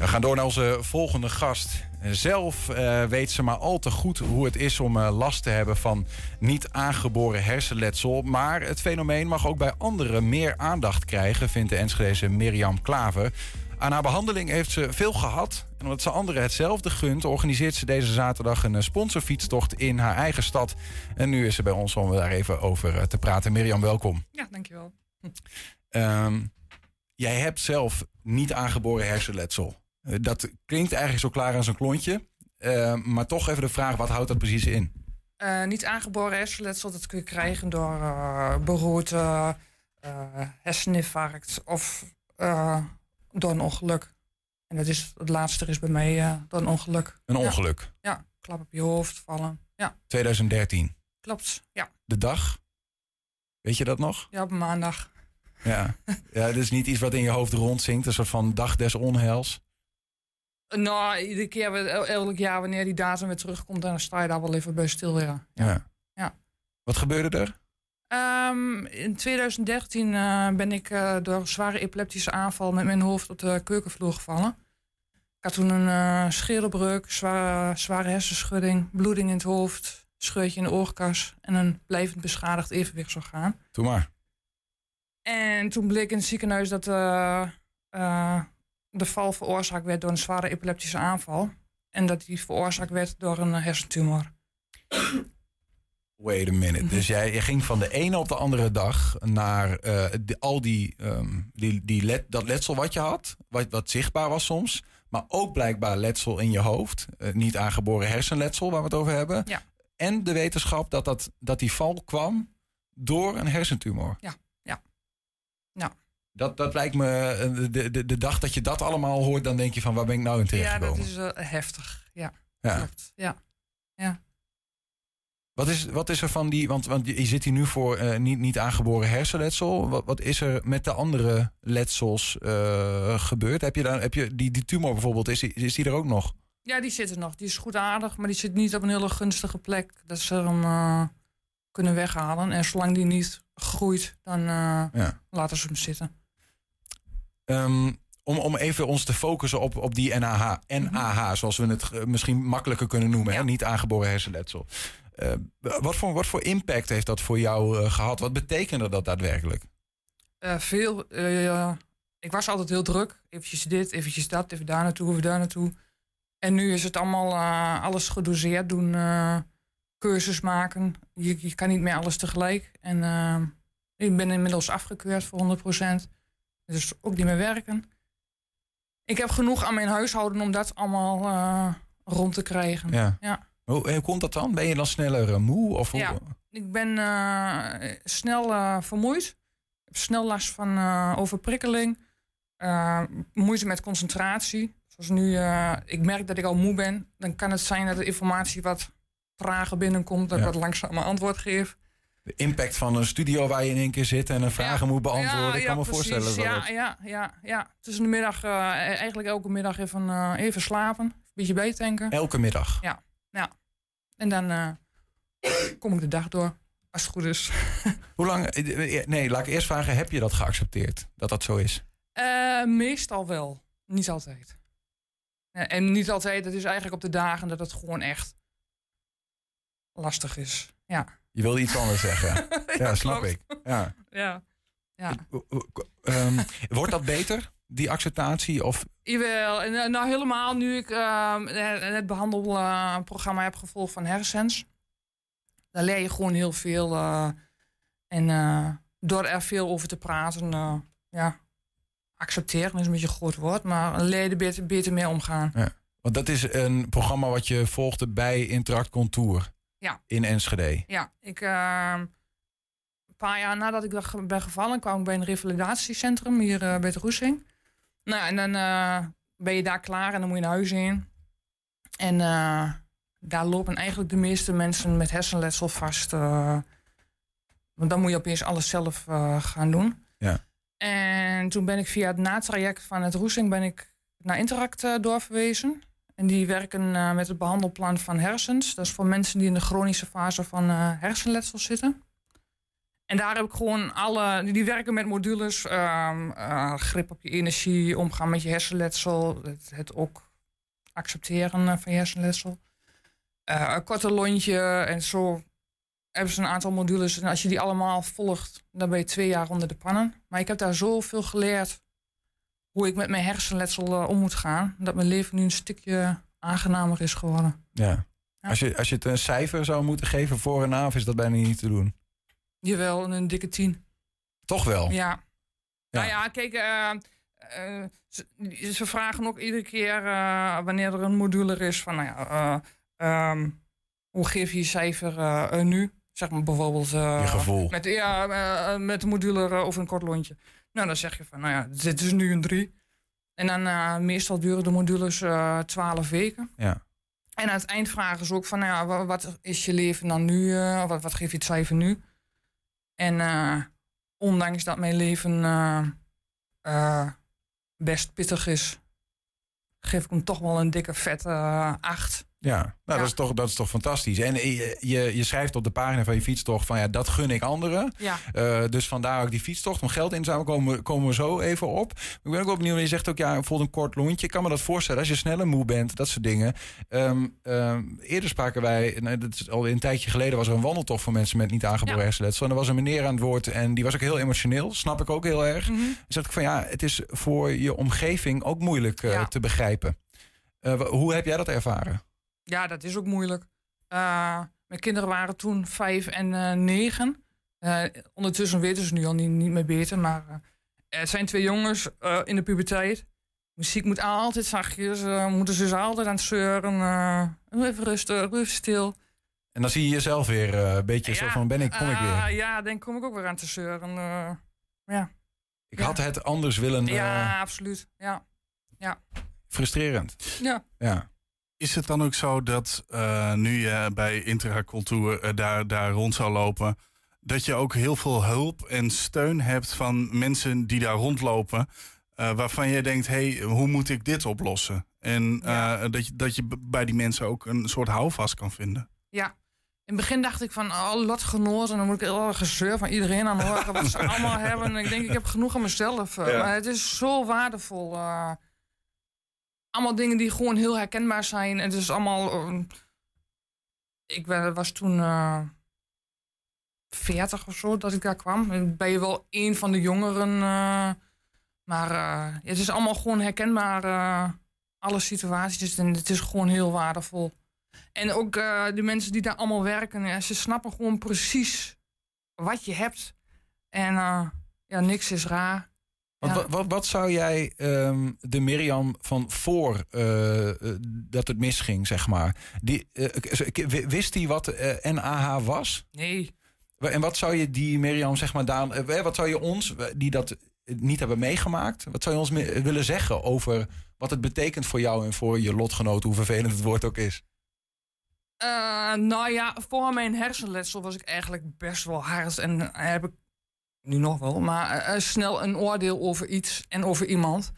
We gaan door naar onze volgende gast. Zelf eh, weet ze maar al te goed hoe het is om eh, last te hebben van niet aangeboren hersenletsel. Maar het fenomeen mag ook bij anderen meer aandacht krijgen, vindt de Enschedeze Mirjam Klaver. Aan haar behandeling heeft ze veel gehad. En omdat ze anderen hetzelfde gunt, organiseert ze deze zaterdag een eh, sponsorfietstocht in haar eigen stad. En nu is ze bij ons om daar even over te praten. Mirjam, welkom. Ja, dankjewel. Ehm, jij hebt zelf niet aangeboren hersenletsel. Eh, Dat klinkt eigenlijk zo klaar als een klontje. Eh, maar toch even de vraag, wat houdt dat precies in? Eh, niet aangeboren hersenletsel, dat kun je krijgen door eh beroerte, herseninfarct of door een ongeluk. En dat is, het laatste is bij mij door een ongeluk. Een Ja. ongeluk. Ja, klap op je hoofd, vallen. Ja, 2013. klopt. Ja, De dag. Weet je dat nog? ja op maandag. Ja. ja, dat is niet iets wat in je hoofd rondzinkt. Een soort van dag des onheils. Nou, iedere keer, elk jaar wanneer die datum weer terugkomt, dan sta je daar wel even bij stil, ja. Ja. Ja. Wat gebeurde er? Ehm, in 2013 eh, ben ik eh, door een zware epileptische aanval met mijn hoofd op de keukenvloer gevallen. Ik had toen een eh scheddelbreuk, zware, zware hersenschudding, bloeding in het hoofd, scheurtje in de oorkas en een blijvend beschadigd evenwichtsorgaan. Doe maar. En toen bleek in het ziekenhuis dat de val veroorzaakt werd door een zware epileptische aanval. En dat die veroorzaakt werd door een eh, hersentumor. Wait a minute. Dus jij je ging van de ene op de andere dag naar eh, de- al die, ehm, die, die let, dat letsel wat je had, wat, wat zichtbaar was soms, maar ook blijkbaar letsel in je hoofd, eh, niet aangeboren hersenletsel waar we het over hebben. Ja. En de wetenschap dat, dat, dat die val kwam door een hersentumor. Ja, ja. Ja. Dat, dat lijkt me, eh, de, de, de dag dat je dat allemaal hoort, dan denk je van waar ben ik nou in Ja, dat is eh, heftig. Ja, Ja. klopt. Ja. Wat is, wat is er van die, want, want je zit hier nu voor eh, niet, niet aangeboren hersenletsel. Wat, wat is er met de andere letsels gebeurd? Heb je, daar, heb je die, die tumor bijvoorbeeld, is die, is die er ook nog? Ja, die zit er nog. Die is goed aardig, maar die zit niet op een hele gunstige plek. Dat ze hem eh, kunnen weghalen. En zolang die niet groeit, dan Ja. laten ze hem zitten. Ehm, om, om even ons te focussen op, op die NAH, NAH, zoals we het eh, misschien makkelijker kunnen noemen, hè? Niet aangeboren hersenletsel. Eh, wat, voor, wat voor impact heeft dat voor jou eh, gehad? Wat betekende dat daadwerkelijk? Veel. ik was altijd heel druk. Eventjes dit, eventjes dat, even daar naartoe, even daar naartoe. En nu is het allemaal alles gedoseerd doen. cursus maken. Je, je kan niet meer alles tegelijk. En ik ben inmiddels afgekeurd voor 100%. Dus ook niet meer werken. Ik heb genoeg aan mijn huishouden om dat allemaal eh, rond te krijgen. Ja. Ja. Hoe, hoe komt dat dan? Ben je dan sneller eh, moe? Of hoe- Ja. Ik ben eh, snel eh, vermoeid. Ik heb snel last van eh, overprikkeling. Eh, moeite met concentratie. Zoals nu, eh, ik merk dat ik al moe ben. Dan kan het zijn dat de informatie wat trager binnenkomt. Dat Ja. ik wat langzamer antwoord geef. De impact van een studio waar je in één keer zit en een vragen moet beantwoorden. ik kan me precies. voorstellen dat Ja, dat- ja, ja, ja. Tussen de middag, eh, eigenlijk elke middag even, eh, even slapen. Een beetje bijtanken. elke middag. En dan eh, kom ik de dag door. Als het goed is. Hoe lang? Nee, laat ik eerst vragen: heb je dat geaccepteerd? Dat dat zo is? Meestal wel. Niet altijd. Ja, en niet altijd, het is eigenlijk op de dagen dat het gewoon echt lastig is. Ja. Je wilde iets anders zeggen. ja, snap ik. Ja. Ja. ja. Ehm, wordt dat beter, die acceptatie? Of Jawel, en, eh, nou helemaal nu ik eh, het behandelprogramma heb gevolgd van Hersens. Daar leer je gewoon heel veel. eh, en door er veel over te praten, eh, ja, accepteren is een beetje een groot woord, maar leer er beter, beter mee omgaan. Want dat is een programma wat je volgde bij Interact Contour Ja. in Enschede. Ja, ik, ehm, een paar jaar nadat ik ben gevallen, kwam ik bij een revalidatiecentrum hier eh, bij de Roesing. Nou, en dan eh, ben je daar klaar en dan moet je naar huis in. En eh, daar lopen eigenlijk de meeste mensen met hersenletsel vast. want dan moet je opeens alles zelf gaan doen. Ja. En toen ben ik via het natraject van het Roesing ben ik naar Interact doorverwezen. En die werken eh, met het behandelplan van hersens. Dat is voor mensen die in de chronische fase van eh, hersenletsel zitten. En daar heb ik gewoon alle, die werken met modules, ehm, eh, grip op je energie, omgaan met je hersenletsel, het, ook accepteren van je hersenletsel. Eh, een korte lontje en zo hebben ze een aantal modules. En als je die allemaal volgt, dan ben je twee jaar onder de pannen. Maar ik heb daar zoveel geleerd hoe ik met mijn hersenletsel om moet gaan, dat mijn leven nu een stukje aangenamer is geworden. Ja. Als, je, als je het een cijfer zou moeten geven voor en na, is dat bijna niet te doen. Jawel, een dikke tien. Toch wel? Ja. Nou ja, kijk, uh, uh, ze, ze, vragen ook iedere keer uh, wanneer er een module is van, nou ja, um, hoe geef je je cijfer nu? Zeg maar bijvoorbeeld. je gevoel. Met, ja, met de module over een kort lontje. Nou, dan zeg je van, nou ja, dit is nu een drie. En dan meestal duren de modules twaalf weken. Ja. En aan het eind vragen ze ook van, nou ja, wat is je leven dan nu? wat, wat geef je het cijfer nu? En uh, ondanks dat mijn leven uh, uh, best pittig is, geef ik hem toch wel een dikke vette acht. Ja, nou, ja. Dat, is toch, dat is toch fantastisch. En je, je, je, schrijft op de pagina van je fietstocht van ja, dat gun ik anderen. Ja. Uh, dus vandaar ook die fietstocht. Om geld in te zamelen komen, komen we zo even op. Ik ben ook wel benieuwd. Je zegt ook ja, bijvoorbeeld een kort lontje. Ik kan me dat voorstellen als je sneller moe bent, dat soort dingen. Um, um, eerder spraken wij, nou, dat is al een tijdje geleden, was er een wandeltocht voor mensen met niet aangeboren hersenletsel. En er was een meneer aan het woord en die was ook heel emotioneel. Snap ik ook heel erg. Mm -hmm. Dus ik van ja, het is voor je omgeving ook moeilijk uh, ja. te begrijpen. Uh, hoe heb jij dat ervaren? Ja, dat is ook moeilijk. Uh, mijn kinderen waren toen vijf en uh, negen. Uh, ondertussen weten ze nu al niet, niet meer beter. Maar het zijn twee jongens in de puberteit. Muziek moet altijd zachtjes. moeten ze altijd aan het zeuren. even rustig, rustig stil. En dan zie je jezelf weer een beetje ja, zo van ben ik, kom ik weer. ja, dan kom ik ook weer aan te zeuren. ja. Ik had het anders willen. Ja, absoluut. Ja. ja. Frustrerend. Ja. ja. Is het dan ook zo dat uh, nu je bij Intracultuur uh, daar, daar rond zou lopen, dat je ook heel veel hulp en steun hebt van mensen die daar rondlopen, uh, waarvan je denkt, hé, hey, hoe moet ik dit oplossen? En ja. dat, je, dat je bij die mensen ook een soort houvast kan vinden. Ja, in het begin dacht ik van, oh, lotgenoten, dan moet ik heel gezeur van iedereen aan horen wat ze allemaal hebben. En ik denk, ik heb genoeg aan mezelf. Ja. Maar het is zo waardevol allemaal dingen die gewoon heel herkenbaar zijn. Het is allemaal. Uh, ik was toen uh, 40 of zo dat ik daar kwam. En ben je wel een van de jongeren. Uh, maar uh, het is allemaal gewoon herkenbaar. alle situaties. En het is gewoon heel waardevol. En ook de mensen die daar allemaal werken. ze snappen gewoon precies wat je hebt. En ja, niks is raar. Want ja. wat, wat, zou jij um, de Mirjam van voor uh, dat het misging, zeg maar, die, uh, wist hij wat NAH was? Nee. En wat zou je die Mirjam, zeg maar, daar, wat zou je ons, die dat niet hebben meegemaakt, wat zou je ons willen zeggen over wat het betekent voor jou en voor je lotgenoten, hoe vervelend het woord ook is? Nou ja, voor mijn hersenletsel was ik eigenlijk best wel hard en heb ik nu nog wel, maar uh, snel een oordeel over iets en over iemand.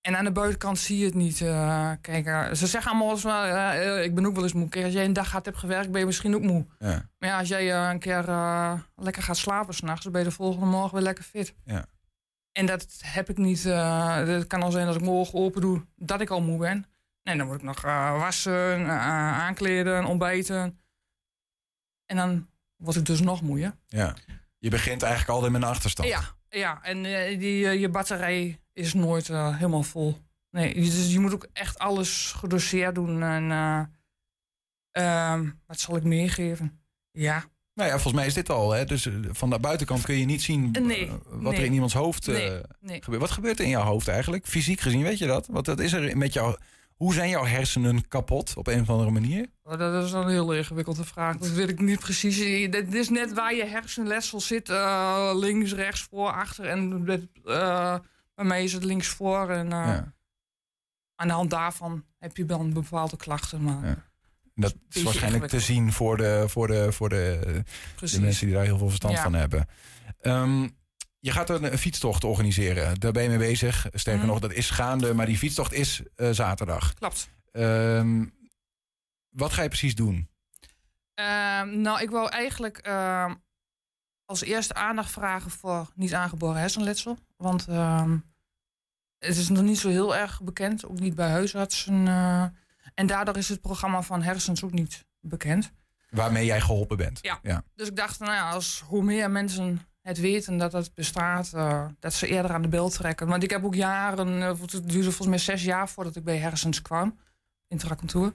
En aan de buitenkant zie je het niet. Uh, kijk, uh, ze zeggen allemaal eens, uh, ik ben ook wel eens moe. Kijk, als jij een dag gaat hebt gewerkt, ben je misschien ook moe. Ja. Maar ja, als jij een keer lekker gaat slapen s'nachts, dan ben je de volgende morgen weer lekker fit. Ja. En dat heb ik niet. het kan al zijn dat ik morgen open doe, dat ik al moe ben. En dan moet ik nog wassen, aankleden, ontbijten. En dan word ik dus nog moeier. Ja. Je begint eigenlijk altijd met een achterstand. Ja, ja. en uh, die, uh, je batterij is nooit uh, helemaal vol. Nee, dus je moet ook echt alles gedoseerd doen. En ehm, wat zal ik meegeven? Ja. Nou ja, volgens mij is dit al. Hè? Dus van de buitenkant kun je niet zien nee, wat nee. er in iemands hoofd nee, gebeurt. Wat gebeurt er in jouw hoofd eigenlijk? Fysiek gezien, weet je dat? Wat dat is er met jou? Hoe zijn jouw hersenen kapot op een of andere manier? Oh, dat is een heel ingewikkelde vraag. Dat weet ik niet precies. Dit is net waar je hersenletsel zit. Uh, links, rechts, voor, achter. En uh, bij mij is het links voor. En uh, ja. aan de hand daarvan heb je dan bepaalde klachten. Maar ja. Dat is waarschijnlijk te zien voor de, voor de, voor de, de mensen die daar heel veel verstand ja. van hebben. Um, je gaat een, een, fietstocht organiseren. Daar ben je mee bezig. Sterker mm. nog, dat is gaande. Maar die fietstocht is uh, zaterdag. Klopt. Um, wat ga je precies doen? Uh, nou, ik wou eigenlijk uh, als eerste aandacht vragen voor niet aangeboren hersenletsel. Want ehm, het is nog niet zo heel erg bekend, ook niet bij huisartsen. eh, en daardoor is het programma van hersens ook niet bekend. Waarmee jij geholpen bent. Ja. ja. Dus ik dacht, nou ja, als hoe meer mensen het weten dat het bestaat, eh, dat ze eerder aan de bel trekken. Want ik heb ook jaren, eh, het duurde volgens mij zes jaar voordat ik bij hersens kwam, intracontour.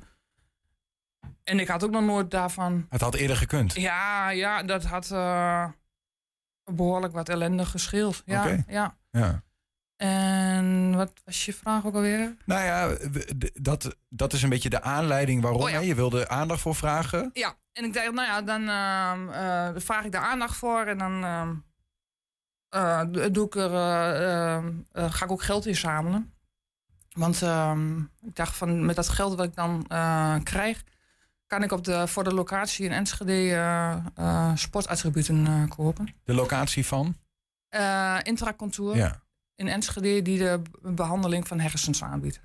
En ik had ook nog nooit daarvan. Het had eerder gekund. Ja, ja, dat had eh, behoorlijk wat ellende gescheeld. Ja, Oké. ja. Ja. En wat was je vraag ook alweer? Nou ja, dat, dat is een beetje de aanleiding waarom. Oh ja. Je wilde aandacht voor vragen. Ja, en ik dacht, nou ja, dan ehm, eh, vraag ik daar aandacht voor en dan ehm, eh, do- doe ik er, eh, ga ik ook geld inzamelen. Want ehm, ik dacht van met dat geld wat ik dan krijg, kan ik op de, voor de locatie in Enschede sportattributen kopen. De locatie van. Intracontour Ja. In Enschede die de be- behandeling van hersens aanbiedt.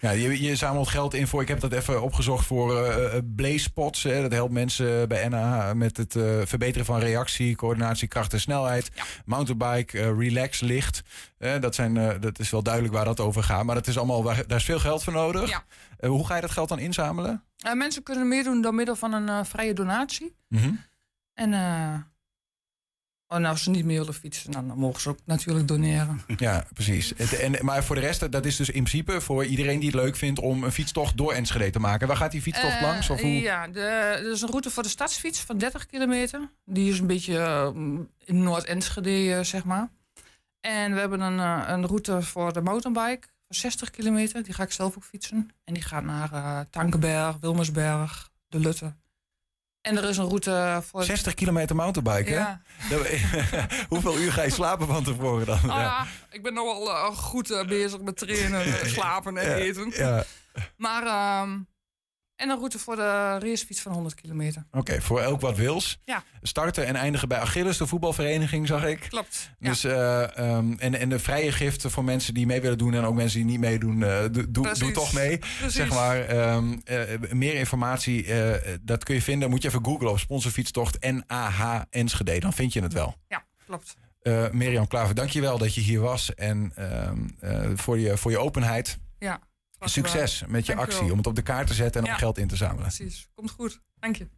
Ja, je, je zamelt geld in voor, ik heb dat even opgezocht voor eh eh, blaze-spots. Hè. Dat helpt mensen bij NA met het eh, verbeteren van reactie, coördinatie, kracht en snelheid. Ja. Mountainbike, eh, relax, licht. Eh, dat, zijn, eh, dat is wel duidelijk waar dat over gaat. Maar dat is allemaal, waar- daar is veel geld voor nodig. Ja. Eh, hoe ga je dat geld dan inzamelen? Eh, mensen kunnen meedoen door middel van een eh, vrije donatie. Mhm. En eh, en als ze niet meer willen fietsen, dan mogen ze ook natuurlijk doneren. Ja, precies. En, maar voor de rest, dat is dus in principe voor iedereen die het leuk vindt om een fietstocht door Enschede te maken. Waar gaat die fietstocht Eh, langs? Of hoe? Ja, de, er is een route voor de stadsfiets van 30 kilometer. Die is een beetje eh, in Noord-Enschede, eh, zeg maar. En we hebben een, een route voor de mountainbike van 60 kilometer. Die ga ik zelf ook fietsen. En die gaat naar Tankenberg, Wilmersberg, De Lutte. En er is een route voor... 60 kilometer mountainbiken. ja. Hoeveel uur ga je slapen van tevoren dan? Ah, ja, ik ben nog wel eh, goed eh, bezig met trainen, slapen en eten. Ja, Maar, ehm, en een route voor de racefiets van 100 kilometer. Oké, voor elk wat wils. Ja. Starten en eindigen bij Achilles, de voetbalvereniging, zag ik. Klopt. Ja. Dus, eh, ehm, en, en de vrije gift voor mensen die mee willen doen en ook mensen die niet meedoen, eh, doe, toch mee. Precies. Zeg maar, ehm, eh, meer informatie, dat kun je vinden. Moet je even googlen op sponsorfietstocht NAH Enschede. Dan vind je het wel. Ja, klopt. Mirjam Klaver, dankjewel dat je hier was. En ehm, eh, voor, je, voor je openheid. Ja. Succes met je actie om het op de kaart te zetten en om geld in te zamelen. Precies. Komt goed. Dank je.